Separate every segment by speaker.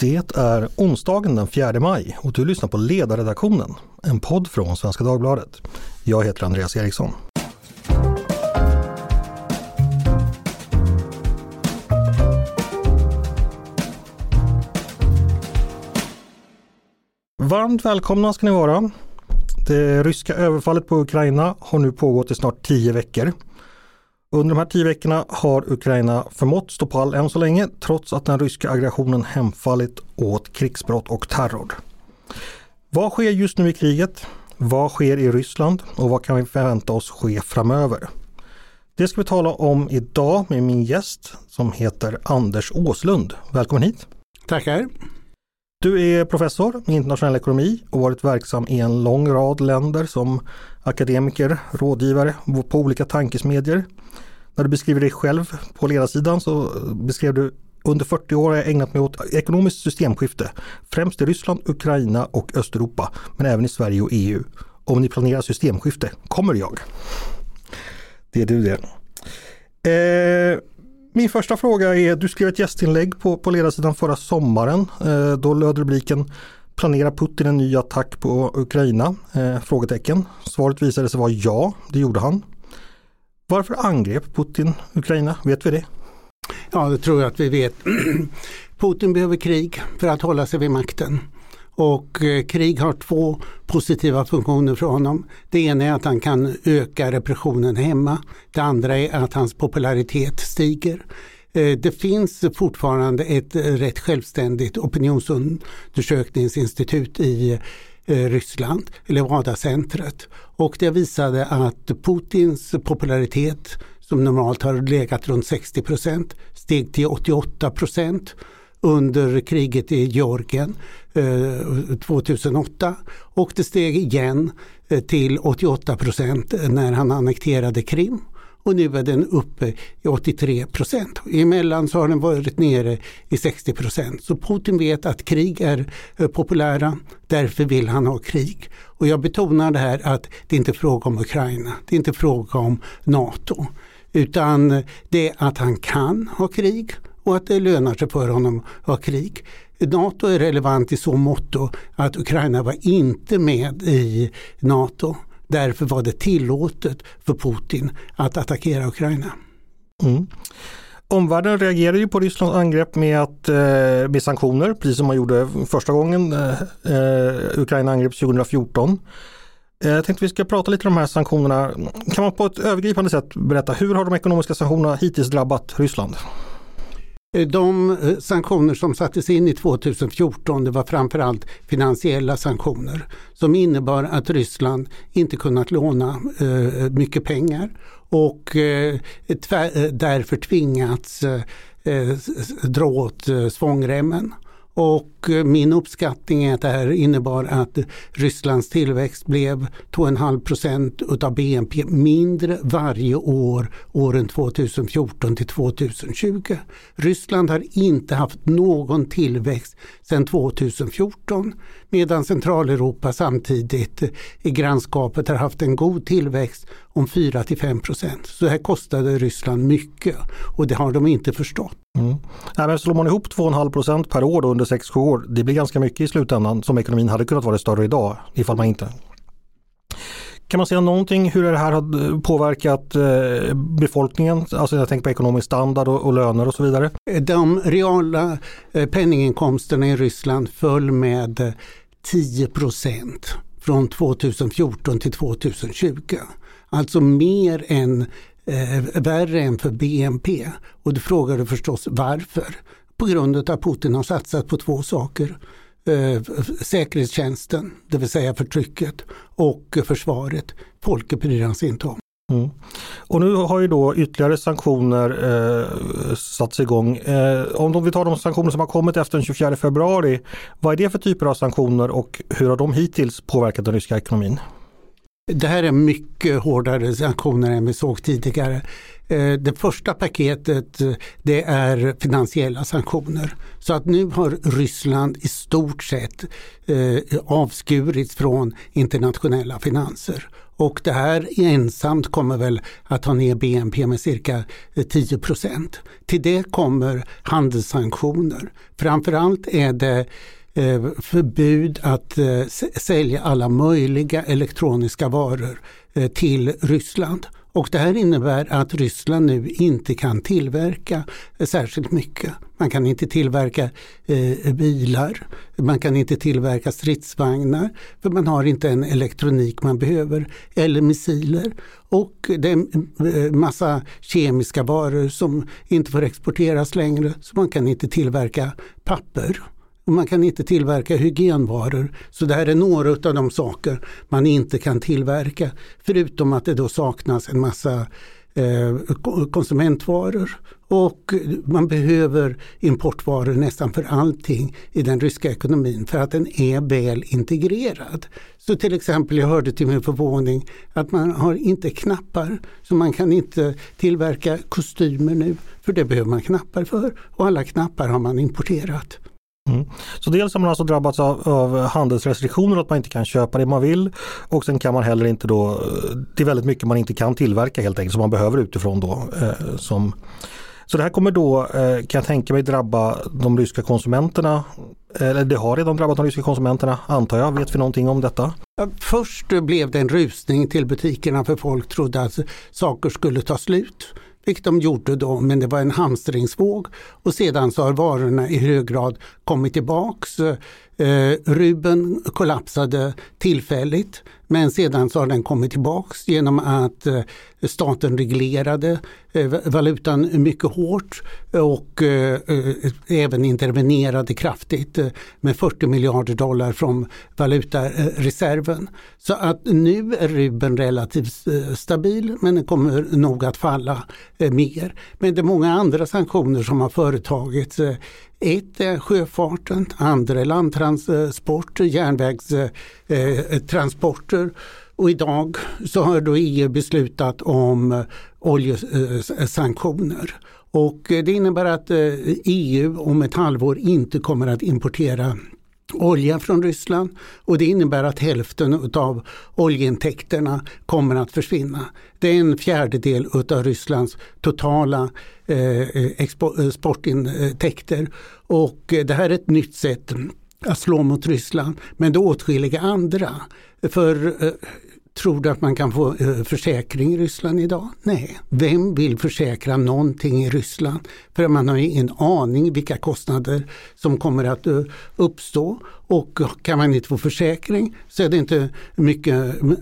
Speaker 1: Det är onsdagen den 4 maj och du lyssnar på Ledarredaktionen, en podd från Svenska Dagbladet. Jag heter Andreas Eriksson. Varmt välkomna ska ni vara. Det ryska överfallet på Ukraina har nu pågått i snart tio veckor. Under de här tio veckorna har Ukraina förmått stå pall än så länge trots att den ryska aggressionen hemfallit åt krigsbrott och terror. Vad sker just nu i kriget? Vad sker i Ryssland och vad kan vi förvänta oss ske framöver? Det ska vi tala om idag med min gäst som heter Anders Åslund. Välkommen hit!
Speaker 2: Tackar!
Speaker 1: Du är professor i internationell ekonomi och varit verksam i en lång rad länder som akademiker, rådgivare på olika tankesmedjor. När du beskriver dig själv på ledarsidan så eh, beskrev du under 40 år har jag ägnat mig åt ekonomiskt systemskifte, främst i Ryssland, Ukraina och Östeuropa, men även i Sverige och EU. Om ni planerar systemskifte kommer jag. Det är du det. Eh, min första fråga är, du skrev ett gästinlägg på, på ledarsidan förra sommaren. Eh, då löd rubriken Planerar Putin en ny attack på Ukraina? Eh, frågetecken. Svaret visade sig vara ja, det gjorde han. Varför angrep Putin Ukraina? Vet vi det?
Speaker 2: Ja, det tror jag att vi vet. Putin behöver krig för att hålla sig vid makten. Och eh, krig har två positiva funktioner för honom. Det ena är att han kan öka repressionen hemma. Det andra är att hans popularitet stiger. Eh, det finns fortfarande ett eh, rätt självständigt opinionsundersökningsinstitut i eh, Ryssland, Levada-centret. Och det visade att Putins popularitet som normalt har legat runt 60 procent steg till 88 procent under kriget i Georgien 2008 och det steg igen till 88 procent när han annekterade Krim och nu är den uppe i 83 procent. Emellan så har den varit nere i 60 procent. Så Putin vet att krig är eh, populära, därför vill han ha krig. Och jag betonar det här att det inte är fråga om Ukraina, det är inte fråga om NATO. Utan eh, det är att han kan ha krig och att det lönar sig för honom att ha krig. NATO är relevant i så måtto att Ukraina var inte med i NATO. Därför var det tillåtet för Putin att attackera Ukraina.
Speaker 1: Mm. Omvärlden reagerade ju på Rysslands angrepp med, att, eh, med sanktioner, precis som man gjorde första gången eh, eh Ukraina angreps 2014. Eh, jag tänkte vi ska prata lite om de här sanktionerna. Kan man på ett övergripande sätt berätta hur har de ekonomiska sanktionerna hittills drabbat Ryssland?
Speaker 2: Eh, de eh, sanktioner som sattes in i 2014 det var framförallt finansiella sanktioner som innebar att Ryssland inte kunnat låna eh, mycket pengar och eh, eh därför tvingats dra åt svångremmen. Och och eh, min uppskattning är att det här innebar att Rysslands tillväxt blev 2,5 procent utav BNP mindre varje år åren 2014 till 2020. Ryssland har inte haft någon tillväxt sedan 2014 medan Centraleuropa samtidigt eh, i grannskapet har haft en god tillväxt om 4 till 5 procent. Så det här kostade Ryssland mycket och det har de inte förstått.
Speaker 1: Mm. Nej, men slår man ihop 2,5 procent per år under 6-7 år, det blir ganska mycket i slutändan som ekonomin hade kunnat vara större idag ifall man inte kan man säga någonting hur det här har påverkat eh, befolkningen? Alltså jag tänker på ekonomisk standard och, löner och så vidare.
Speaker 2: De reala eh, penninginkomsterna i Ryssland föll med eh, 10 procent från 2014 till 2020. Alltså mer än eh, värre än för BNP. Och du frågar förstås varför? På grund av att Putin har satsat på två saker. Eh, säkerhetstjänsten, det vill säga förtrycket, och försvaret. Folket bryr han sig inte om. Mm.
Speaker 1: Och nu har ju då ytterligare sanktioner eh, satts igång. Eh, om vi tar de sanktioner som har kommit efter den 24 februari, vad är det för typer av sanktioner och hur har de hittills påverkat den ryska ekonomin?
Speaker 2: Det här är mycket hårdare sanktioner än vi såg tidigare. Eh, det första paketet eh, det är finansiella sanktioner. Så att nu har Ryssland i stort sett eh, avskurits från internationella finanser. Och det här ensamt kommer väl att ta ner BNP med cirka 10 procent. Till det kommer handelssanktioner. Framförallt är det förbud att sälja alla möjliga elektroniska varor till Ryssland. Och det här innebär att Ryssland nu inte kan tillverka eh, särskilt mycket. Man kan inte tillverka eh, bilar, man kan inte tillverka stridsvagnar för man har inte en elektronik man behöver eller missiler. Och det är en massa kemiska varor som inte får exporteras längre så man kan inte tillverka papper och man kan inte tillverka hygienvaror. Så det här är några av de saker man inte kan tillverka. Förutom att det då saknas en massa eh, konsumentvaror och man behöver importvaror nästan för allting i den ryska ekonomin för att den är väl integrerad. Så till exempel, jag hörde till min förvåning att man har inte knappar, så man kan inte tillverka kostymer nu, för det behöver man knappar för och alla knappar har man importerat.
Speaker 1: Mm. Så dels har man alltså drabbats av, av, handelsrestriktioner, att man inte kan köpa det man vill och sen kan man heller inte då, det är väldigt mycket man inte kan tillverka helt enkelt som man behöver utifrån då. Eh, som, så det här kommer då, eh, kan jag tänka mig, drabba de ryska konsumenterna. Eller det har redan drabbat de ryska konsumenterna antar jag. Vet vi någonting om detta?
Speaker 2: Först blev det en rusning till butikerna för folk trodde att saker skulle ta slut vilket de gjorde då, men det var en hamstringsvåg. Och sedan så har varorna i hög grad kommit tillbaks. Eh, Eh, Ruben kollapsade tillfälligt men sedan så har den kommit tillbaks genom att eh, staten reglerade eh, valutan mycket hårt och eh, eh även intervenerade kraftigt eh, med 40 miljarder dollar från valutareserven. Så att nu är rubeln relativt eh, stabil men den kommer nog att falla mer. Men det är många andra sanktioner som har företagits. Ett är sjöfarten, andra är landtransporter, järnvägstransporter och idag så har då EU beslutat om eh, oljesanktioner. Och eh, det innebär att eh, EU om ett halvår inte kommer att importera olja från Ryssland och det innebär att hälften av oljeintäkterna kommer att försvinna. Det är en fjärdedel av Rysslands totala eh, exportintäkter eh, och eh, det här är ett nytt sätt att slå mot Ryssland men det är åtskilliga andra. För Tror du att man kan få eh, försäkring i Ryssland idag? Nej. Vem vill försäkra någonting i Ryssland? För man har ingen aning vilka kostnader som kommer att eh, uppstå och kan man inte få försäkring så är det inte mycket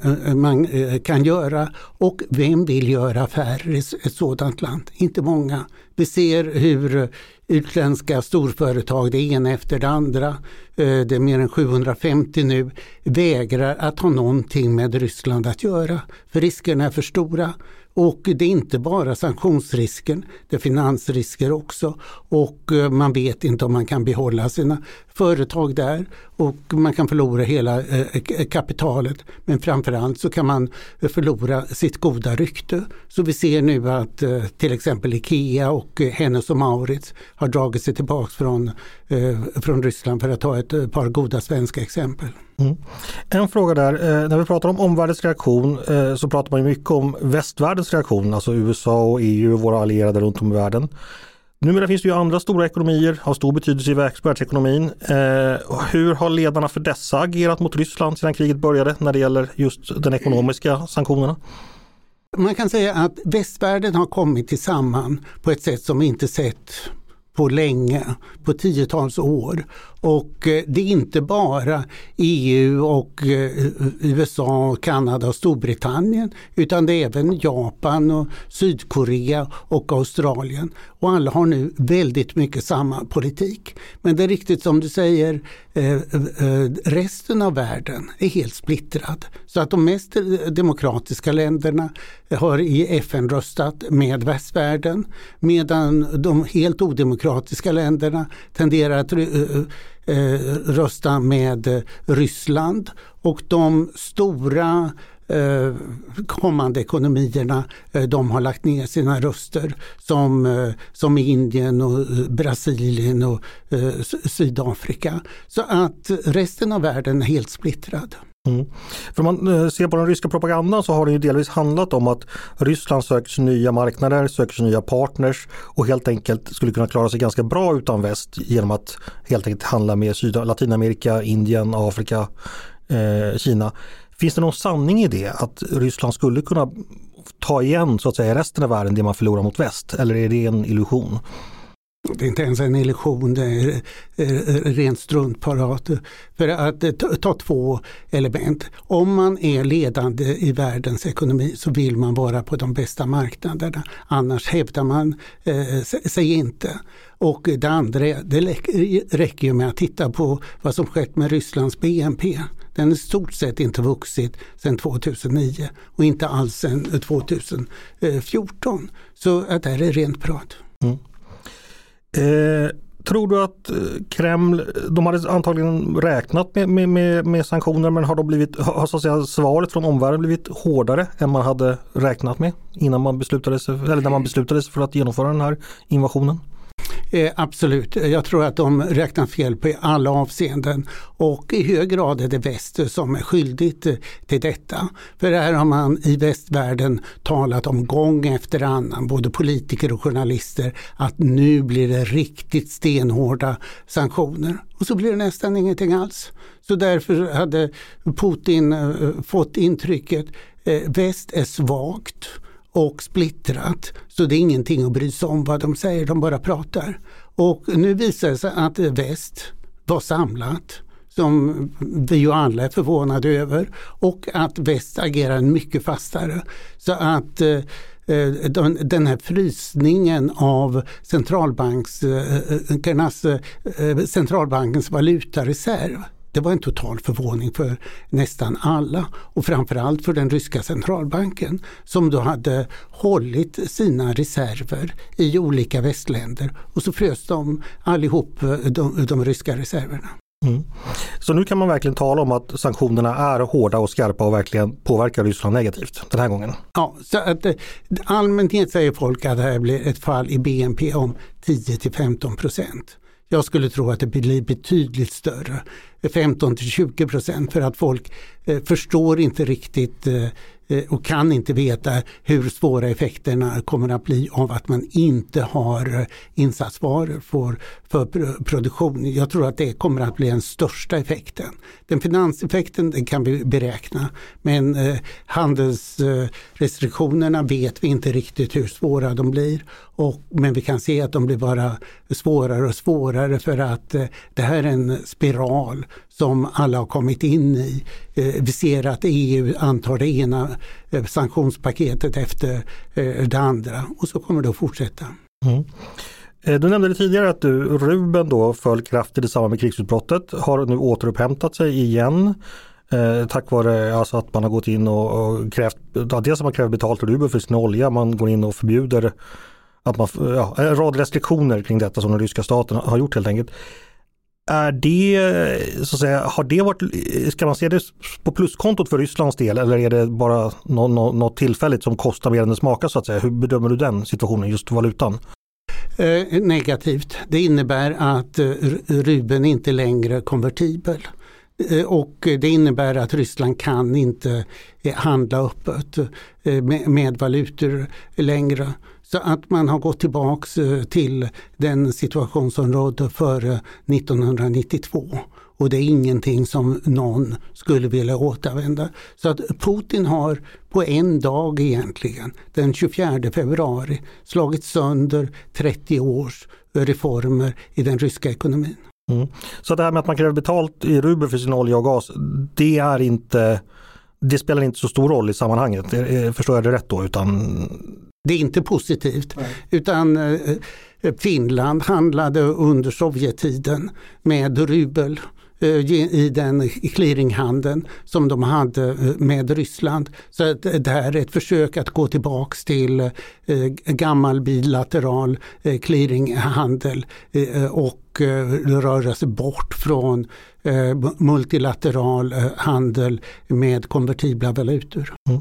Speaker 2: eh, man eh, kan göra. Och vem vill göra affärer i ett sådant land? Inte många. Vi ser hur utländska storföretag, det ena efter det andra, eh, det är mer än 750 nu, vägrar att ha någonting med Ryssland att göra. För riskerna är för stora. Och det är inte bara sanktionsrisken, det är finansrisker också. Och eh, man vet inte om man kan behålla sina företag där och man kan förlora hela eh, kapitalet. Men framförallt så kan man förlora sitt goda rykte. Så vi ser nu att eh, till exempel Ikea och eh, Hennes och Maurits har dragit sig tillbaka från, från Ryssland för att ta ett par goda svenska exempel. Mm.
Speaker 1: En fråga där, när vi pratar om omvärldens reaktion så pratar man mycket om västvärldens reaktion, alltså USA och EU och våra allierade runt om i världen. Numera finns det ju andra stora ekonomier, har stor betydelse i världsekonomin. Eh, hur har ledarna för dessa agerat mot Ryssland sedan kriget började när det gäller just den ekonomiska sanktionerna?
Speaker 2: Man kan säga att västvärlden har kommit tillsammans på ett sätt som vi inte sett på länge, på tiotals år. Och eh, det är inte bara EU och eh, USA, Kanada och Storbritannien utan det är även Japan och Sydkorea och Australien. Och alla har nu väldigt mycket samma politik. Men det är riktigt som du säger, eh, resten av världen är helt splittrad. Så att de mest demokratiska länderna har i FN röstat med västvärlden medan de helt odemokratiska länderna tenderar att Eh, rösta med eh, Ryssland och de stora eh, kommande ekonomierna eh, de har lagt ner sina röster som, eh, som Indien och eh, Brasilien och eh, Sydafrika. Så att resten av världen är helt splittrad.
Speaker 1: Mm. För om man eh, ser på den ryska propagandan så har det ju delvis handlat om att Ryssland söker sig nya marknader, söker sig nya partners och helt enkelt skulle kunna klara sig ganska bra utan väst genom att helt enkelt handla med Syd Latinamerika, Indien, Afrika, eh, Kina. Finns det någon sanning i det att Ryssland skulle kunna ta igen så att säga resten av världen det man förlorar mot väst eller är det en illusion?
Speaker 2: Det är inte ens en illusion, det är eh, eh, rent struntparat. För att eh, ta två element. Om man är ledande i världens ekonomi så vill man vara på de bästa marknaderna. Annars hävdar man eh, sig inte. Och det andra, det räcker ju med att titta på vad som skett med Rysslands BNP. Den har i stort sett inte vuxit sedan 2009 och inte alls sedan 2014. Så att det här är rent prat. Mm.
Speaker 1: Eh, tror du att eh, Kreml, de hade antagligen räknat med, med, med, med sanktioner men har, de blivit, har så att säga, svaret från omvärlden blivit hårdare än man hade räknat med innan man beslutade sig, eller när man beslutade sig för att genomföra den här invasionen?
Speaker 2: Eh, absolut, jag tror att de räknar fel på alla avseenden och i hög grad är det väst som är skyldigt eh, till detta. För det här har man i västvärlden talat om gång efter annan, både politiker och journalister, att nu blir det riktigt stenhårda sanktioner. Och så blir det nästan ingenting alls. Så därför hade Putin eh, fått intrycket eh, väst är svagt och splittrat. Så det är ingenting att bry sig om vad de säger, de bara pratar. Och nu visar det sig att väst var samlat som vi ju alla är förvånade över och att väst agerar mycket fastare. Så att eh, eh, den här frysningen av centralbankernas, eh, centralbankens valutareserv det var en total förvåning för nästan alla och framförallt för den ryska centralbanken som då hade hållit sina reserver i olika västländer och så frös de allihop de, de ryska reserverna. Mm.
Speaker 1: Så nu kan man verkligen tala om att sanktionerna är hårda och skarpa och verkligen påverkar Ryssland negativt den här gången?
Speaker 2: Ja, så att eh, allmänt säger folk att det här blir ett fall i BNP om 10 till 15 procent. Jag skulle tro att det blir betydligt större, 15 till 20 procent för att folk eh, förstår inte riktigt eh, eh, och kan inte veta hur svåra effekterna kommer att bli av att man inte har eh, insatsvaror för, för produktion. Jag tror att det kommer att bli den största effekten. Den finanseffekten den kan vi beräkna men eh, handelsrestriktionerna vet vi inte riktigt hur svåra de blir. Och, men vi kan se att de blir bara svårare och svårare för att eh, det här är en spiral som alla har kommit in i. Eh, vi ser att EU antar det ena eh, sanktionspaketet efter eh, det andra och så kommer det att fortsätta. Mm.
Speaker 1: Du nämnde tidigare att du, Ruben då föll kraftigt i samband med krigsutbrottet, har nu återupphämtat sig igen. Eh, tack vare alltså att man har gått in och, och krävt, ja, dels att man kräver betalt rubel för sin olja, man går in och förbjuder att man, ja, en rad restriktioner kring detta som den ryska staten har gjort helt enkelt. Är det, så att säga, har det varit, ska man se det på pluskontot för Rysslands del eller är det bara något, något tillfälligt som kostar mer än det smakar så att säga? Hur bedömer du den situationen, just valutan?
Speaker 2: Eh, negativt. Det innebär att eh, rubeln inte längre är konvertibel. Eh, och det innebär att Ryssland kan inte eh, handla öppet eh, med, med valutor längre. Så att man har gått tillbaks eh, till den situation som rådde före 1992. Och det är ingenting som någon skulle vilja återvända. Så att Putin har på en dag egentligen, den 24 februari, slagit sönder 30 års reformer i den ryska ekonomin. Mm.
Speaker 1: Så det här med att man kräver betalt i rubel för sin olja och gas, det är inte det spelar inte så stor roll i sammanhanget, eh, eh, förstår jag det rätt då? Utan
Speaker 2: det är inte positivt. Nej. Utan eh, Finland handlade under Sovjettiden med rubel Eh, i den clearinghandeln som de hade eh, med Ryssland. Så eh, det här är ett försök att gå tillbaks till gammal bilateral clearinghandel och röra sig bort från multilateral handel med konvertibla valutor. Mm.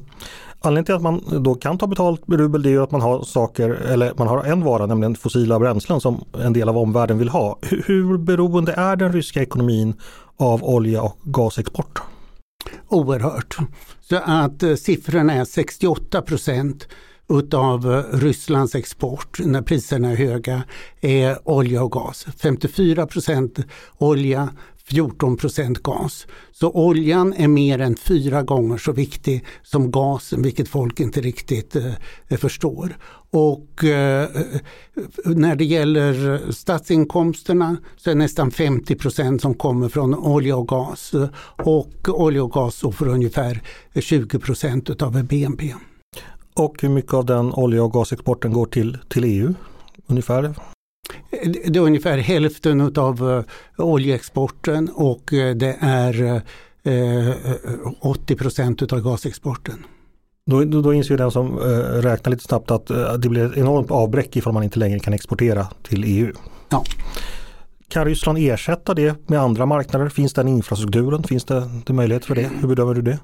Speaker 1: Anledningen till att man då kan ta betalt med rubel det är ju att man har saker, eller man har en vara, nämligen fossila bränslen som en del av omvärlden vill ha. Hur beroende är den ryska ekonomin av olja och gasexport?
Speaker 2: Oerhört. Så att eh, siffrorna är 68 procent utav eh, Rysslands export när priserna är höga är olja och gas. 54 procent olja, 14 procent gas. Så oljan är mer än fyra gånger så viktig som gasen, vilket folk inte riktigt eh, förstår. Och eh, när det gäller statsinkomsterna så är nästan 50 procent som kommer från olja och gas. Och olja och gas står för ungefär 20 procent av BNP.
Speaker 1: Och hur mycket av den olja och gasexporten går till, till EU? Ungefär?
Speaker 2: Det är ungefär hälften av uh, oljeexporten och uh, det är uh, 80 procent av gasexporten.
Speaker 1: Då, då, då inser den som räknar lite snabbt att det blir ett enormt avbräck ifall man inte längre kan exportera till EU.
Speaker 2: Ja.
Speaker 1: Kan Ryssland ersätta det med andra marknader? Finns den infrastrukturen? Finns det, det möjlighet för det? Hur bedömer du det?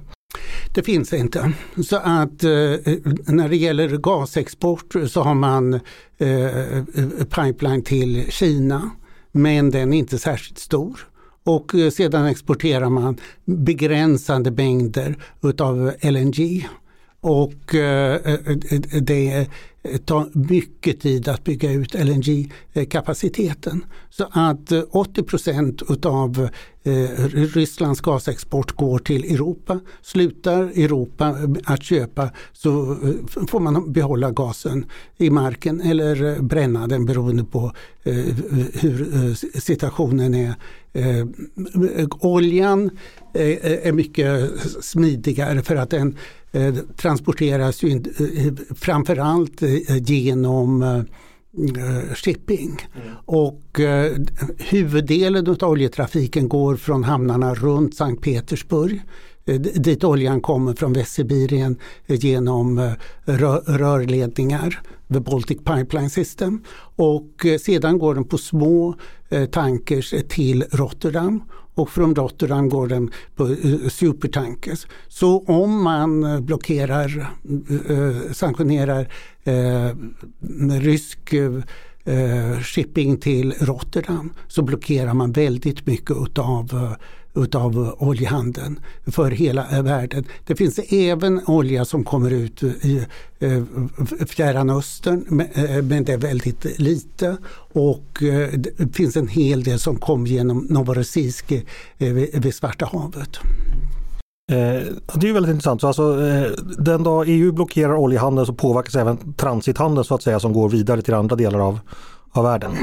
Speaker 2: Det finns inte. Så att eh, när det gäller gasexport så har man eh, pipeline till Kina men den är inte särskilt stor. Och eh, sedan exporterar man begränsade mängder utav LNG. Och eh, eh, eh, det tar mycket tid att bygga ut LNG-kapaciteten. Så att 80 procent utav Rysslands gasexport går till Europa. Slutar Europa att köpa så får man behålla gasen i marken eller bränna den beroende på hur situationen är. Oljan är mycket smidigare för att den Eh, transporteras ju eh, framförallt eh, genom shipping. Mm. Och eh, huvuddelen av oljetrafiken går från hamnarna runt Sankt Petersburg Eh, dit oljan kommer från Västsibirien eh, genom eh, rörledningar, the Baltic Pipeline System. Och sedan går den på små tankers till Rotterdam och från Rotterdam går den på supertankers. Så om man blockerar, sanktionerar rysk shipping till Rotterdam så blockerar man väldigt mycket utav utav oljehandeln för hela världen. Det finns även olja som kommer ut i eh, Fjärran Östern eh, men det är väldigt lite och eh, det finns en hel del som kom genom Novorossiysk vid Svarta havet.
Speaker 1: Det är väldigt intressant. Så alltså, den dag EU blockerar oljehandeln så påverkas även transithandeln så att säga som går vidare till andra delar av, av världen.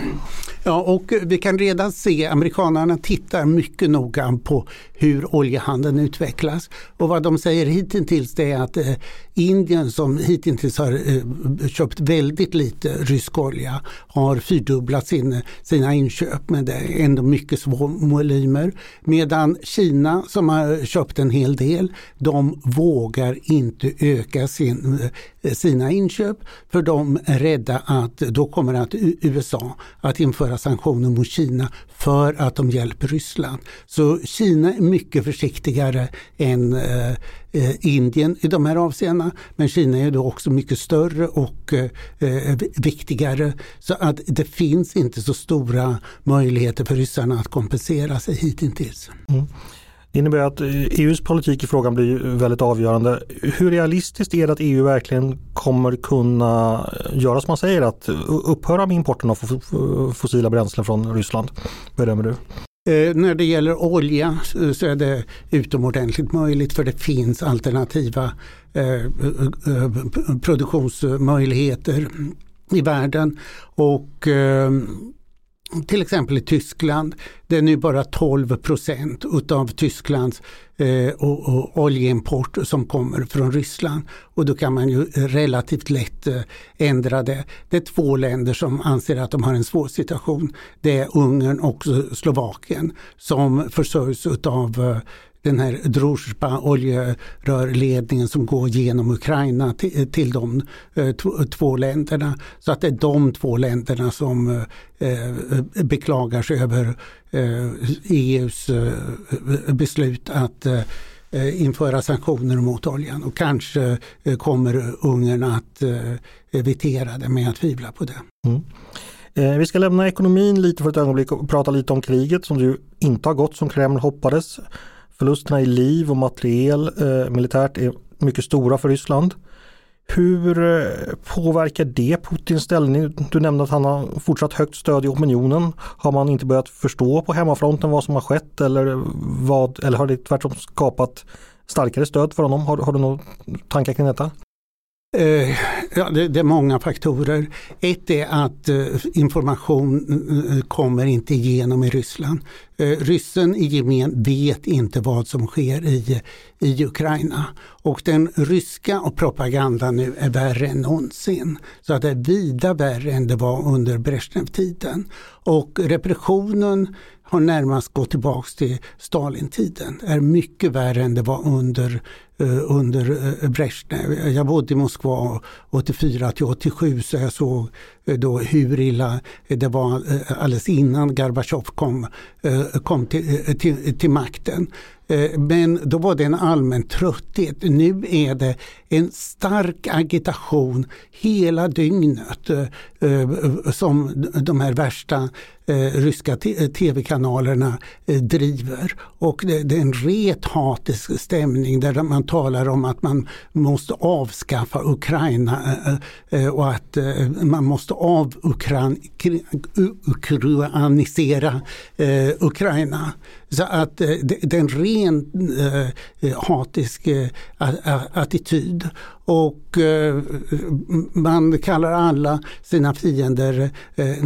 Speaker 2: Ja, och vi kan redan se amerikanerna tittar mycket noga på hur oljehandeln utvecklas. Och vad de säger hittills är att eh, Indien som hittills har eh, köpt väldigt lite rysk olja har fyrdubblat sin, sina inköp men det är ändå mycket små volymer. Medan Kina som har köpt en hel del, de vågar inte öka sin, eh, sina inköp för de är rädda att då kommer att USA att införa sanktioner mot Kina för att de hjälper Ryssland. Så Kina är mycket försiktigare än eh, eh Indien i de här avseendena. Men Kina är då också mycket större och eh, eh viktigare. Så att det finns inte så stora möjligheter för ryssarna att kompensera sig hittills. Mm.
Speaker 1: Det innebär att eh, e EUs politik i frågan blir väldigt avgörande. Hur realistiskt är det att EU verkligen kommer kunna eh, göra som man säger, att eh, upphöra med importen av fossila bränslen från Ryssland? Bedömer du?
Speaker 2: När det gäller olja så är det utomordentligt möjligt för det finns alternativa produktionsmöjligheter i världen. Och till exempel i Tyskland, det är nu bara 12 procent utav Tysklands eh, och, och oljeimport som kommer från Ryssland. Och då kan man ju relativt lätt eh, ändra det. Det är två länder som anser att de har en svår situation. Det är Ungern och Slovakien som försörjs utav eh, den här Druzjba oljerörledningen som går genom Ukraina till, till de eh, två länderna. Så att det är de två länderna som eh, eh beklagar sig över eh, EUs eh, beslut att eh, införa sanktioner mot oljan och kanske eh, kommer Ungern att eh, evitera det, men jag tvivlar på det. Mm.
Speaker 1: Vi ska lämna ekonomin lite för ett ögonblick och prata lite om kriget som ju inte har gått som Kreml hoppades. Förlusterna i liv och materiel eh, militärt är mycket stora för Ryssland. Hur eh, påverkar det Putins ställning? Du nämnde att han har fortsatt högt stöd i opinionen. Har man inte börjat förstå på hemmafronten vad som har skett eller, vad, eller har det tvärtom skapat starkare stöd för honom? Har, har du några tankar kring detta?
Speaker 2: Eh, ja, det, det, är många faktorer. Ett är att eh, information eh, eh kommer inte igenom i Ryssland. Eh, ryssen i gemen vet inte vad som sker i, i Ukraina. Och den ryska propagandan nu är värre än någonsin. Så att det är vida värre än det var under Brezhnev-tiden. Och repressionen har närmast gått tillbaka till Stalintiden. Är mycket värre än det var under Eh, under eh, Brezhnev. Jag bodde i Moskva 84 till 87 så jag såg eh, då hur illa det var eh, alldeles innan Gorbatjov kom, kom till, till, till makten. Men då var det en allmän trötthet. Nu är det en stark agitation hela dygnet som de här värsta Eh, ryska eh, tv-kanalerna eh, driver. Och det är en ret hatisk stämning där man talar om att man måste avskaffa Ukraina och att man måste avukranisera Ukraina. Så att det är en ren hatisk attityd. Och eh, man kallar alla sina fiender eh,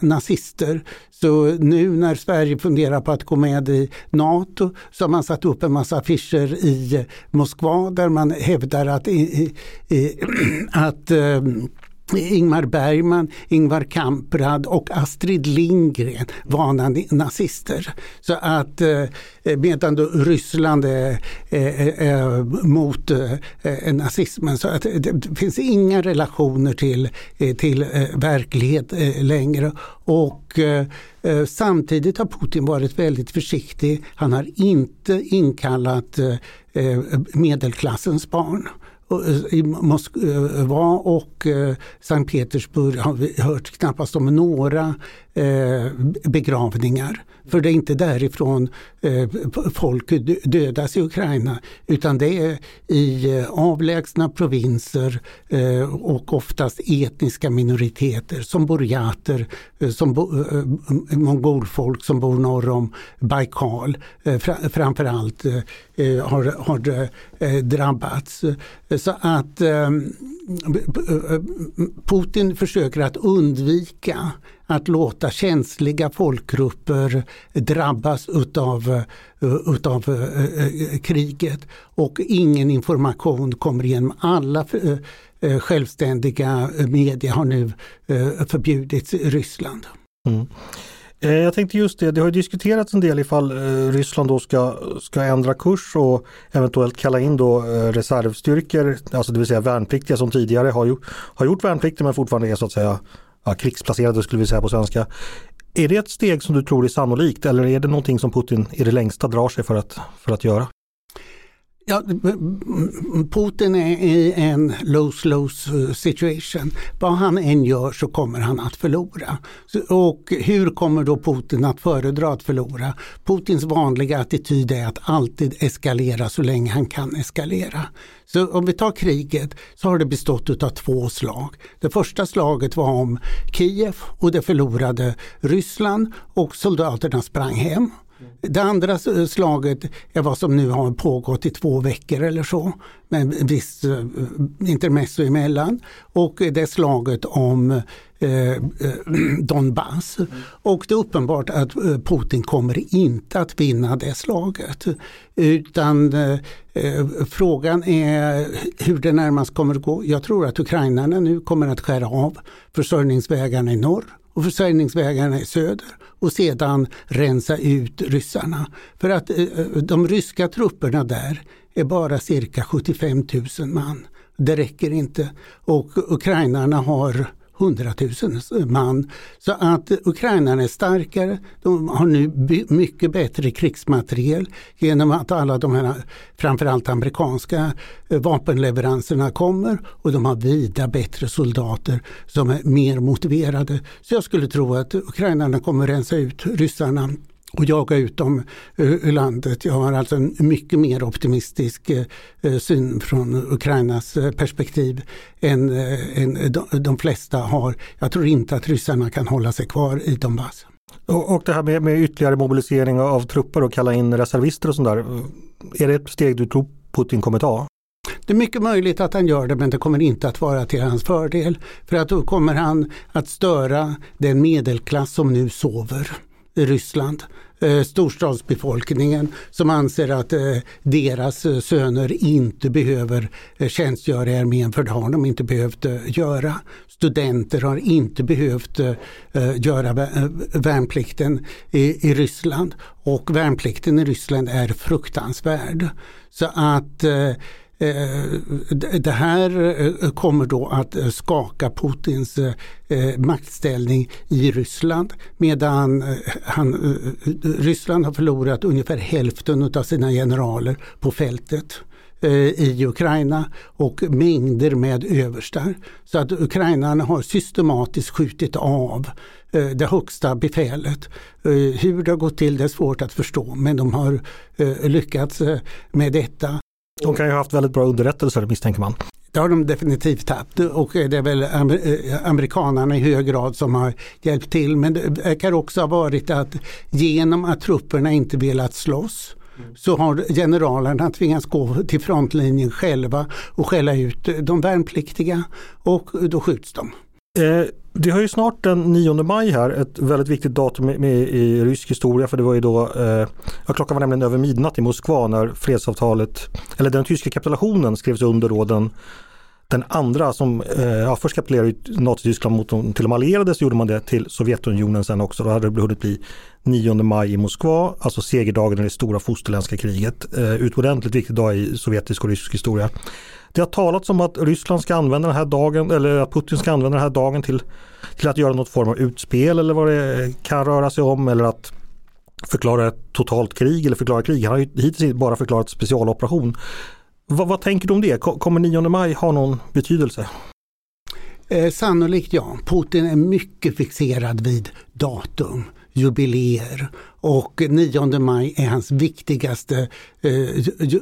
Speaker 2: nazister. Så nu när Sverige funderar på att gå med i NATO så har man satt upp en massa affischer i Moskva där man hävdar att, att eh, Ingmar Bergman, Ingvar Kamprad och Astrid Lindgren var nazister. Så att eh, medan då Ryssland är, är, är mot eh, eh, nazismen så att det finns inga relationer till, till verklighet längre. Och samtidigt har Putin varit väldigt försiktig. Han har inte inkallat medelklassens barn. Eh, I Moskva eh, och eh, Sankt Petersburg har vi hört knappast om några begravningar. För det är inte därifrån folk dödas i Ukraina utan det är i avlägsna provinser och oftast etniska minoriteter som burjater, som mongolfolk som bor norr om Baikal framförallt har, har drabbats. Så att ehm, Putin försöker att undvika att låta känsliga folkgrupper drabbas utav, utav kriget och ingen information kommer igenom. Alla självständiga medier har nu förbjudits i Ryssland. Mm.
Speaker 1: Eh, jag tänkte just det, det har diskuterats en del ifall eh, Ryssland då ska, ska ändra kurs och eventuellt kalla in då eh, reservstyrkor, alltså det vill säga värnpliktiga som tidigare har, gjort, har gjort värnplikten men fortfarande är så att säga ja, krigsplacerade skulle vi säga på svenska. Är det ett steg som du tror är sannolikt eller är det någonting som Putin i det längsta drar sig för att, för att göra?
Speaker 2: Ja, Putin är i en lose-lose eh, situation. Vad han än gör så kommer han att förlora. Och hur kommer då Putin att föredra att förlora? Putins vanliga attityd är att alltid eskalera så länge han kan eskalera. Så om vi tar kriget så har det bestått av två slag. Det första slaget var om Kiev och det förlorade Ryssland och soldaterna sprang hem. Det andra slaget är vad som nu har pågått i två veckor eller så, med visst eh, intermezzo emellan. Och det är slaget om eh, Donbass. Och det är uppenbart att eh, Putin kommer inte att vinna det slaget. Utan eh, eh, frågan är hur det närmast kommer att gå. Jag tror att ukrainarna nu kommer att skära av försörjningsvägarna i norr och försörjningsvägarna i söder och sedan rensa ut ryssarna. För att eh, eh, de ryska trupperna där är bara cirka 75 000 man. Det räcker inte och ukrainarna har 100 000 man. Så att ukrainarna är starkare, de har nu mycket bättre krigsmateriel genom att alla de här framförallt amerikanska eh, vapenleveranserna kommer och de har vida bättre soldater som är mer motiverade. Så jag skulle tro att ukrainarna kommer rensa ut ryssarna och jaga ut dem ur landet. Jag har alltså en mycket mer optimistisk eh, syn från Ukrainas eh, perspektiv än, eh, än de flesta har. Jag tror inte att ryssarna kan hålla sig kvar i Donbass.
Speaker 1: Och, och det här med, med ytterligare mobilisering av trupper och kalla in reservister och sånt där. Är det ett steg du tror Putin kommer ta?
Speaker 2: Det är mycket möjligt att han gör det men det kommer inte att vara till hans fördel. För att då kommer han att störa den medelklass som nu sover Ryssland. Eh, storstadsbefolkningen som anser att eh, deras eh, söner inte behöver tjänstgöra i armén för det har de inte behövt göra. Studenter har inte behövt göra värnplikten i Ryssland och värnplikten i Ryssland är fruktansvärd. Så att Eh, Eh, det här eh, kommer då att eh, skaka Putins maktställning i Ryssland medan han, Ryssland har förlorat ungefär hälften av sina generaler på fältet i Ukraina och mängder med överstar. Så att ukrainarna har systematiskt skjutit av det högsta befälet. Hur det har gått till det är svårt att förstå men de har lyckats med detta.
Speaker 1: De kan ju ha haft väldigt bra underrättelser misstänker man.
Speaker 2: Det har de definitivt haft och det är väl eh, amerikanerna i hög grad som har hjälpt till. Men det kan också ha varit att genom att trupperna inte velat slåss så har generalerna tvingats gå till frontlinjen själva och skälla ut de värnpliktiga och då skjuts de.
Speaker 1: Eh, det har ju snart den 9 maj här, ett väldigt viktigt datum i, i rysk historia för det var ju då, eh, ja, klockan var nämligen över midnatt i Moskva när fredsavtalet, eller den tyska kapitulationen skrevs under då den den andra som, eh, ja, först kapitulerade Nazityskland mot de, till de allierade så gjorde man det till Sovjetunionen sen också. Då hade det hunnit bli 9 maj i Moskva, alltså segerdagen i det stora fosterländska kriget. Eh, utomordentligt viktig dag i sovjetisk och rysk historia. Det har talats om att Ryssland ska använda den här dagen eller att Putin ska använda den här dagen till, till att göra något form av utspel eller vad det kan röra sig om eller att förklara ett totalt krig eller förklara krig. Han har ju hittills bara förklarat specialoperation. Vad, vad tänker du om det? Kommer 9 maj ha någon betydelse?
Speaker 2: Eh, sannolikt ja. Putin är mycket fixerad vid datum, jubileer och 9 maj är hans viktigaste eh,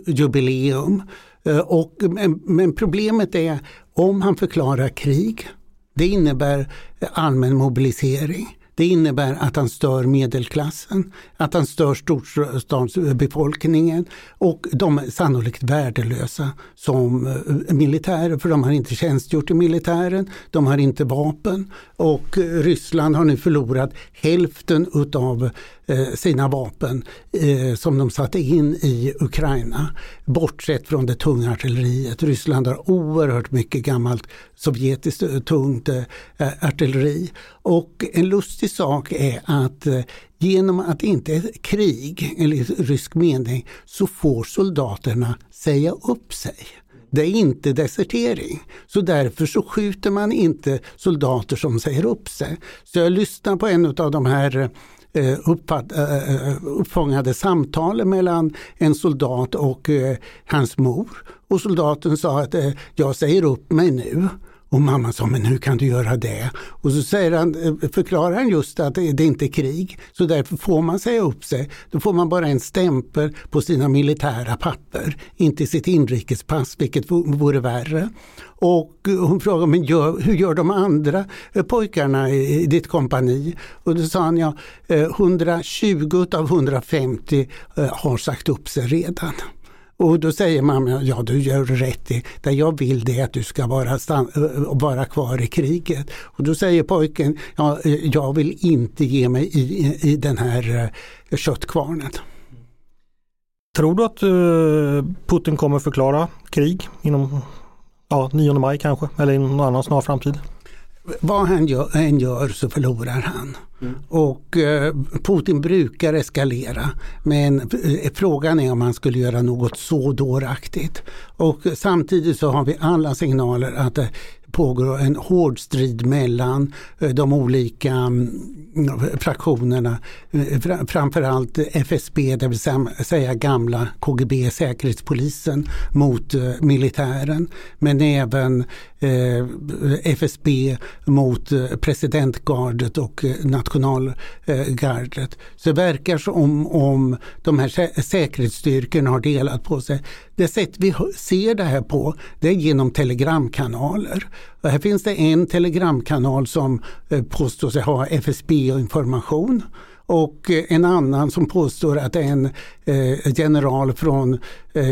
Speaker 2: jubileum. Eh, och, men, men problemet är om han förklarar krig, det innebär eh, allmän mobilisering. Det innebär att han stör medelklassen, att han stör storstadsbefolkningen och de är sannolikt värdelösa som eh, militärer för de har inte tjänstgjort i militären, de har inte vapen och Ryssland har nu förlorat hälften utav Eh, Eh, sina vapen eh, som de satte in i Ukraina. Bortsett från det tunga artilleriet. Ryssland har oerhört mycket gammalt sovjetiskt eh, tungt artilleri. Och en lustig sak är att genom att det inte är krig enligt rysk mening så får soldaterna säga upp sig. Det är inte desertering. Så därför så skjuter man inte soldater som säger upp sig. Så jag lyssnar på en av de här Eh, uppfatt, eh, eh, uppfångade samtal mellan en soldat och hans mor. Och soldaten sa att jag säger upp mig nu. Och mamma sa, men hur kan du göra det? Och så säger han, eh, förklarar han just att det inte är krig, så därför får man säga upp sig. Då får man bara en stämpel på sina militära papper, inte sitt inrikespass, vilket vore värre. Och hon frågade, men gör, hur gör de andra eh, pojkarna i ditt kompani? Och då sa han, ja, 120 av 150 har sagt upp sig redan. Och då säger mamma, ja du gör rätt i, det jag vill det är att du ska vara, eh, vara kvar i kriget. Och då säger pojken, ja, eh, jag vill inte ge mig i, i den här eh, köttkvarnen.
Speaker 1: Tror du att Putin kommer förklara krig inom ja, 9 maj kanske, eller i någon annan snar framtid?
Speaker 2: Vad han gör, än gör så förlorar han. Mm. Och eh, Putin brukar eskalera men eh, frågan är om han skulle göra något så dåraktigt. Och samtidigt så har vi alla signaler att eh, pågår en hård strid mellan eh, de olika mm, fraktionerna. Eh, framförallt FSB, det vill säga gamla KGB, Säkerhetspolisen, mot eh, militären. Men även FSB mot presidentgardet och nationalgardet. Så det verkar som om de här säkerhetsstyrkorna har delat på sig. Det sätt vi ser det här på det är genom telegramkanaler. Och här finns det en telegramkanal som eh, påstår sig ha FSB-information och eh, en annan som påstår att det är en eh, general från eh,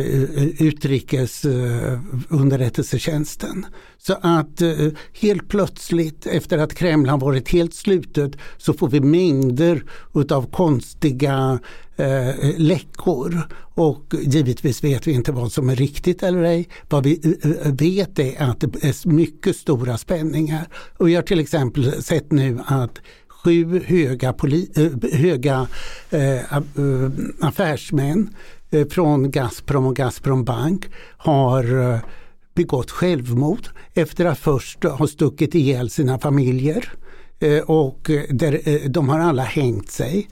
Speaker 2: utrikesunderrättelsetjänsten. Så att helt plötsligt efter att Kreml har varit helt slutet så får vi mängder utav konstiga läckor och givetvis vet vi inte vad som är riktigt eller ej. Vad vi vet är att det är mycket stora spänningar. Och jag har till exempel sett nu att sju höga, poli, äh, höga äh, affärsmän från Gazprom och Gazprom Bank har begått självmord efter att först ha stuckit ihjäl sina familjer. Och där, de har alla hängt sig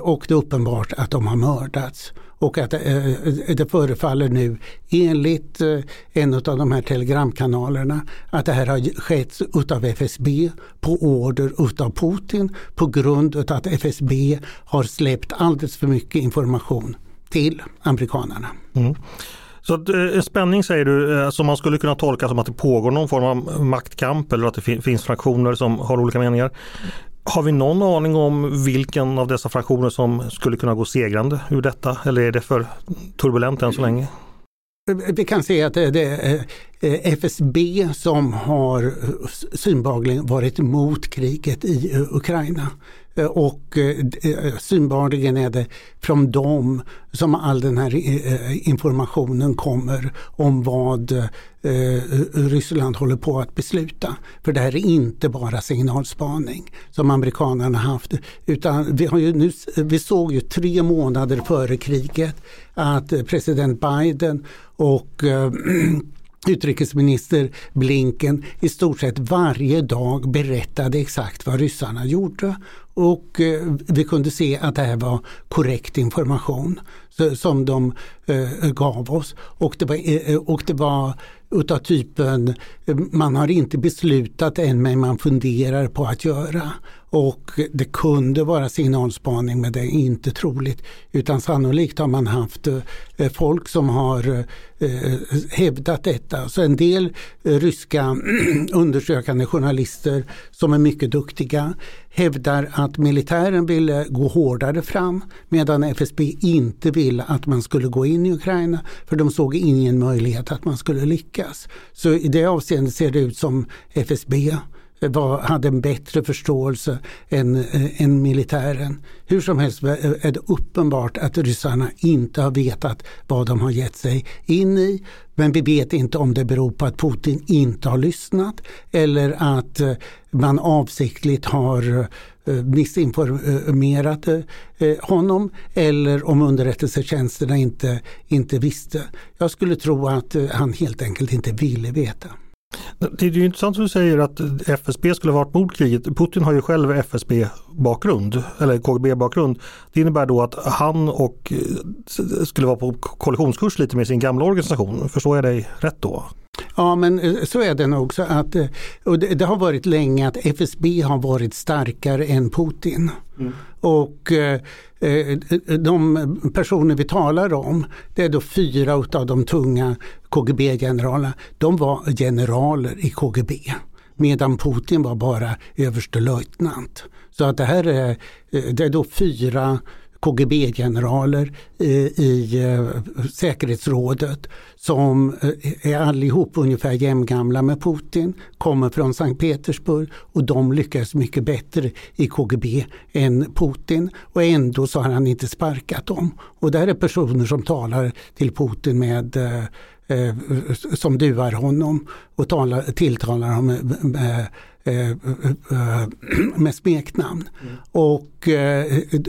Speaker 2: och det är uppenbart att de har mördats. Och att eh, eh, det förefaller nu enligt eh, en av de här telegramkanalerna att det här har skett utav FSB på order utav Putin på grund av att FSB har släppt alldeles för mycket information till amerikanerna. Mm.
Speaker 1: Så eh, en spänning säger du eh, som man skulle kunna tolka som att det pågår någon form av maktkamp eller att det finns fraktioner som har olika meningar. Har vi någon aning om vilken av dessa fraktioner som skulle kunna gå segrande ur detta eller är det för turbulent än så länge?
Speaker 2: Vi kan se att det är eh, FSB som har synbarligen varit emot kriget i Ukraina. Eh, och eh, eh, synbarligen är det från dem som all den här informationen kommer om vad Ryssland håller på att besluta. För det här är inte bara signalspaning som amerikanerna haft. Utan vi, har ju nu, vi såg ju tre månader före kriget att president Biden och utrikesminister Blinken i stort sett varje dag berättade exakt vad ryssarna gjorde. Och eh, vi kunde se att det här var korrekt information som de eh, gav oss. Och det var, eh, och det var utav typen eh, man har inte beslutat än men man funderar på att göra. Och det kunde vara signalspaning men det är inte troligt. Utan sannolikt har man haft eh, eh, folk som har eh, hävdat detta. Så en del ryska undersökande journalister som är mycket duktiga hävdar att militären ville gå hårdare fram medan FSB inte ville att man skulle gå in i Ukraina för de såg ingen möjlighet att man skulle lyckas. Så i det avseendet ser det ut som FSB var, hade en bättre förståelse än, eh, än militären. Hur som helst eh, är det uppenbart att ryssarna inte har vetat vad de har gett sig in i. Men vi vet inte om det beror på att Putin inte har lyssnat eller att eh, man avsiktligt har äh, missinformerat honom eller om underrättelsetjänsterna inte, inte visste. Jag skulle tro att han helt enkelt inte ville veta.
Speaker 1: Det är ju intressant att du säger att FSB skulle ha varit mot kriget. Putin har ju själv FSB-bakgrund, eller KGB-bakgrund. Det innebär då att han och eh, skulle vara på kollisionskurs lite med sin gamla organisation. Förstår jag dig rätt då?
Speaker 2: Ja men eh, så är det nog. Så att, eh, och det, det, har varit länge att FSB har varit starkare än Putin. Mm. Och eh, de personer vi talar om, det är då fyra av de tunga KGB-generalerna. De var generaler i KGB medan Putin var bara överstelöjtnant. Så att det här är, det är då fyra KGB-generaler i eh, säkerhetsrådet som eh, är allihop ungefär jämngamla med Putin, kommer från Sankt Petersburg och de lyckas mycket bättre i KGB än Putin och ändå så har han inte sparkat dem. Och det här är personer som talar till Putin med eh, som duar honom och talar, tilltalar honom med, med, med smeknamn. Mm. Och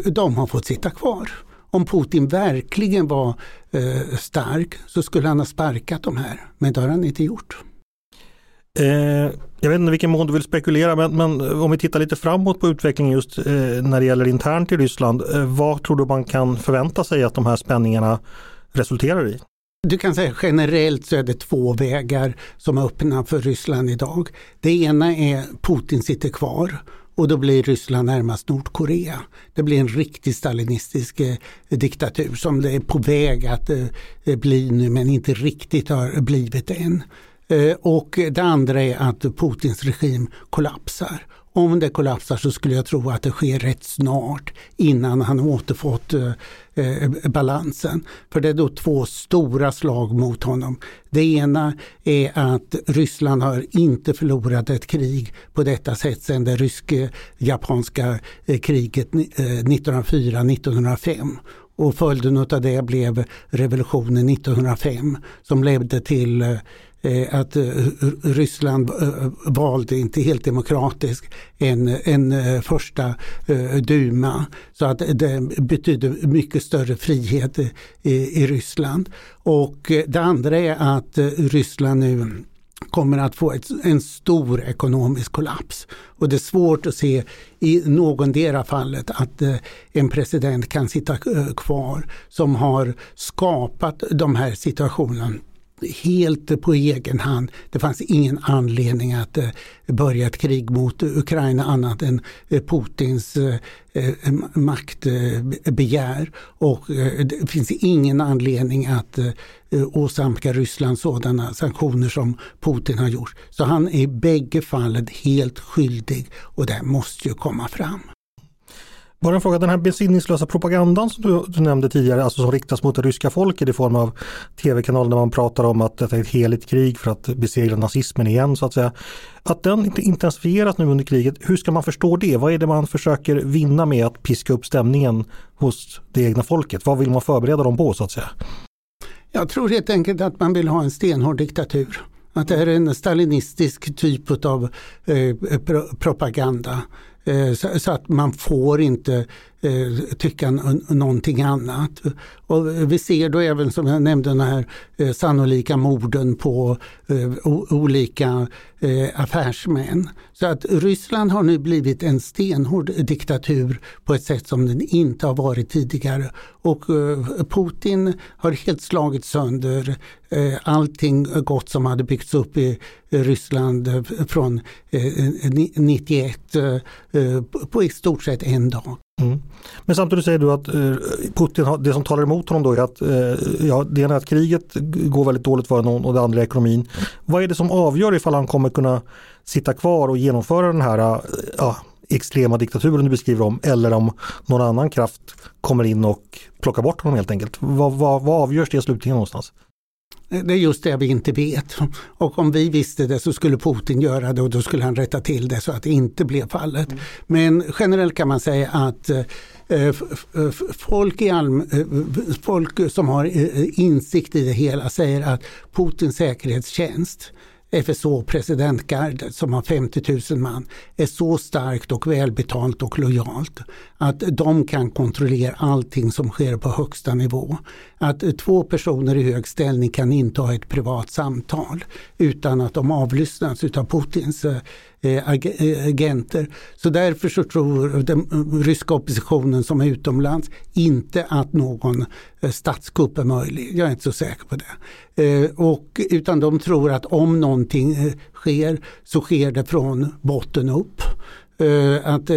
Speaker 2: de har fått sitta kvar. Om Putin verkligen var eh, stark så skulle han ha sparkat de här, men det har han inte gjort.
Speaker 1: Eh, jag vet inte vilken mån du vill spekulera, men, men, om vi tittar lite framåt på utvecklingen just eh, när det gäller internt i Ryssland. Eh, vad tror du man kan förvänta sig att de här spänningarna resulterar i?
Speaker 2: Du kan säga generellt så är det två vägar som är öppna för Ryssland idag. Det ena är Putin sitter kvar och då blir Ryssland närmast Nordkorea. Det blir en riktig stalinistisk eh, diktatur som det är på väg att eh, bli nu men inte riktigt har blivit än. Eh, och det andra är att Putins regim kollapsar. Om det kollapsar så skulle jag tro att det sker rätt snart innan han återfått eh, eh, balansen. För det är då två stora slag mot honom. Det ena är att Ryssland har inte förlorat ett krig på detta sätt sedan det rysk-japanska eh, kriget eh, 1904-1905. Och följden av det blev revolutionen 1905 som ledde till Eh, Eh, att eh, Ryssland eh, valde inte helt demokratiskt en, en första duma. Så att det betyder mycket större frihet i, i Ryssland. Och det andra är att Ryssland nu kommer att få ett, en stor ekonomisk kollaps. Och det är svårt att se i någondera fallet att en president kan sitta kvar som har skapat de här situationerna helt på egen hand. Det fanns ingen anledning att eh, börja ett krig mot Ukraina annat än eh, Putins eh, maktbegär. Och det finns ingen anledning att åsamka Ryssland sådana sanktioner som Putin har gjort. Så han är i bägge fallen helt skyldig och det måste ju komma fram.
Speaker 1: Bara en fråga, den här besinningslösa propagandan som du, du, nämnde tidigare, alltså som riktas mot det ryska folket i form av tv-kanaler där man pratar om att detta är ett heligt krig för att besegra nazismen igen så att säga. Att den intensifieras nu under kriget, hur ska man förstå det? Vad är det man försöker vinna med att piska upp stämningen hos det egna folket? Vad vill man förbereda dem på så att säga?
Speaker 2: Jag tror helt enkelt att man vill ha en stenhård diktatur. Att det här är en stalinistisk typ av eh, propaganda. Eh, så att man får inte eh, tycka någonting annat. Och vi ser då även som jag nämnde den här eh, sannolika morden på eh, olika eh, affärsmän. Så att Ryssland har nu blivit en stenhård diktatur på ett sätt som den inte har varit tidigare. Och eh, Putin har helt slagit sönder allting gott som hade byggts upp i Ryssland från 91 på i stort sett en dag. Mm.
Speaker 1: Men samtidigt säger du att eh, Putin, har, det som talar emot honom då är att eh, ja, det ena är att kriget går väldigt dåligt för honom och det andra är ekonomin. Vad är det som avgör ifall han kommer kunna sitta kvar och genomföra den här eh, ja, extrema diktaturen du beskriver om eller om någon annan kraft kommer in och plockar bort honom helt enkelt. Vad, vad, vad avgörs det slutligen någonstans?
Speaker 2: Det är just det vi inte vet. Och om vi visste det så skulle Putin göra det och då skulle han rätta till det så att det inte blev fallet. Mm. Men generellt kan man säga att eh, folk, i allm eh, folk som har eh, insikt i det hela säger att Putins säkerhetstjänst FSO presidentgardet som har 50 000 man är så starkt och välbetalt och lojalt att de kan kontrollera allting som sker på högsta nivå. Att två personer i hög ställning kan inte ha ett privat samtal utan att de avlyssnas av Putins eh, Eh, eh, agenter. Så därför så tror den ryska oppositionen som är utomlands inte att någon eh, statskupp är möjlig. Jag är inte så säker på det. Och, utan de tror att om någonting sker så sker det från botten upp. Att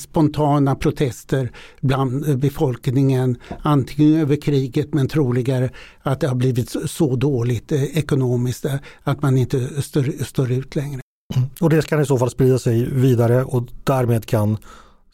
Speaker 2: spontana protester bland befolkningen, antingen över kriget men troligare att det har blivit så dåligt ekonomiskt att man inte står, står ut längre.
Speaker 1: Och det kan i så fall sprida sig vidare och därmed kan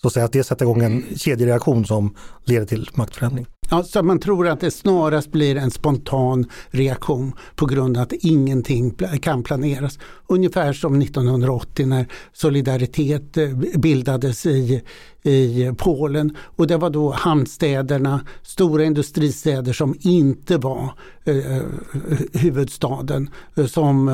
Speaker 1: så att, säga, att det sätta igång en kedjereaktion som leder till maktförändring.
Speaker 2: Ja, så man tror att det snarast blir en spontan reaktion på grund av att ingenting kan planeras. Ungefär som 1980 när Solidaritet eh, bildades i i Polen och det var då hamnstäderna, stora industristäder som inte var eh, eh huvudstaden eh, som,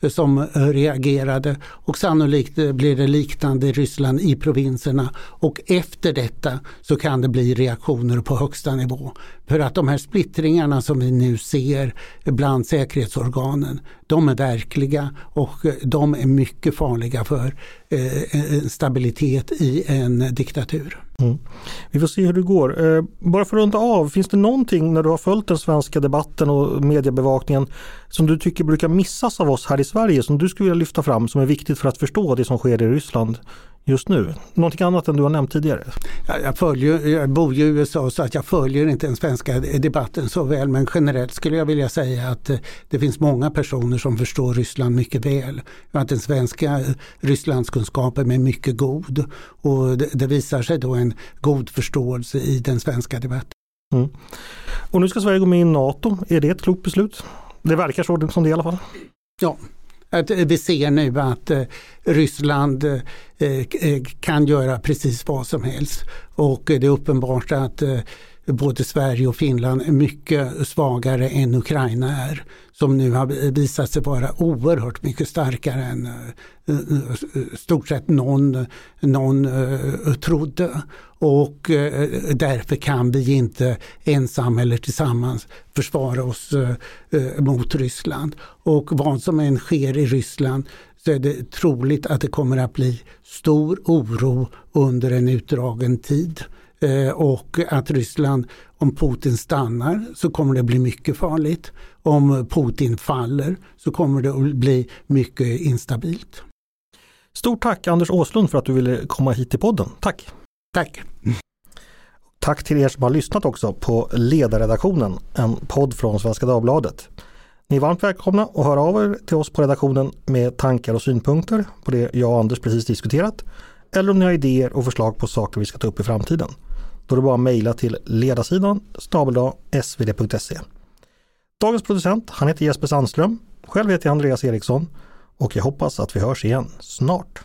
Speaker 2: eh, som reagerade och sannolikt blir det liknande i Ryssland i provinserna och efter detta så kan det bli reaktioner på högsta nivå. För att de här splittringarna som vi nu ser bland säkerhetsorganen, de är verkliga och eh, de är mycket farliga för eh, stabilitet i en diktatur. Mm.
Speaker 1: Vi får se hur det går. Eh, bara för att runda av, finns det någonting när du har följt den svenska debatten och mediebevakningen som du tycker brukar missas av oss här i Sverige som du skulle vilja lyfta fram som är viktigt för att förstå det som sker i Ryssland just nu? Någonting annat än du har nämnt tidigare?
Speaker 2: Jag, följer, jag bor i USA så att jag följer inte den svenska debatten så väl men generellt skulle jag vilja säga att eh, det finns många personer som förstår Ryssland mycket väl. Att den svenska Rysslandskunskapen är mycket god och det, det visar sig då en god förståelse i den svenska debatten. Mm.
Speaker 1: Och nu ska Sverige gå med i NATO. Är det ett klokt beslut? Det verkar så som det i alla fall.
Speaker 2: Ja, att eh, vi ser nu att eh, Ryssland eh, kan göra precis vad som helst. Och det är uppenbart att både Sverige och Finland är mycket svagare än Ukraina är. Som nu har visat sig vara oerhört mycket starkare än eh, stort sett någon, någon eh, trodde. Och eh, därför kan vi inte ensam eller tillsammans försvara oss mot Ryssland. Och vad som än sker i Ryssland så är det troligt att det kommer att bli stor oro under en utdragen tid. Eh, och att Ryssland, om Putin stannar så kommer det bli mycket farligt. Om Putin faller så kommer det att bli mycket instabilt.
Speaker 1: Stort tack Anders Åslund för att du ville komma hit till podden. Tack!
Speaker 2: Tack!
Speaker 1: Tack till er som har lyssnat också på Ledarredaktionen, en podd från Svenska Dagbladet. Ni är varmt välkomna att höra av er till oss på redaktionen med tankar och synpunkter på det jag och Anders precis diskuterat. Eller om ni har idéer och förslag på saker vi ska ta upp i framtiden. Då är det bara att mejla till ledarsidan snabel svd.se. Dagens producent, han heter Jesper Sandström. Själv heter jag Andreas Eriksson och jag hoppas att vi hörs igen snart.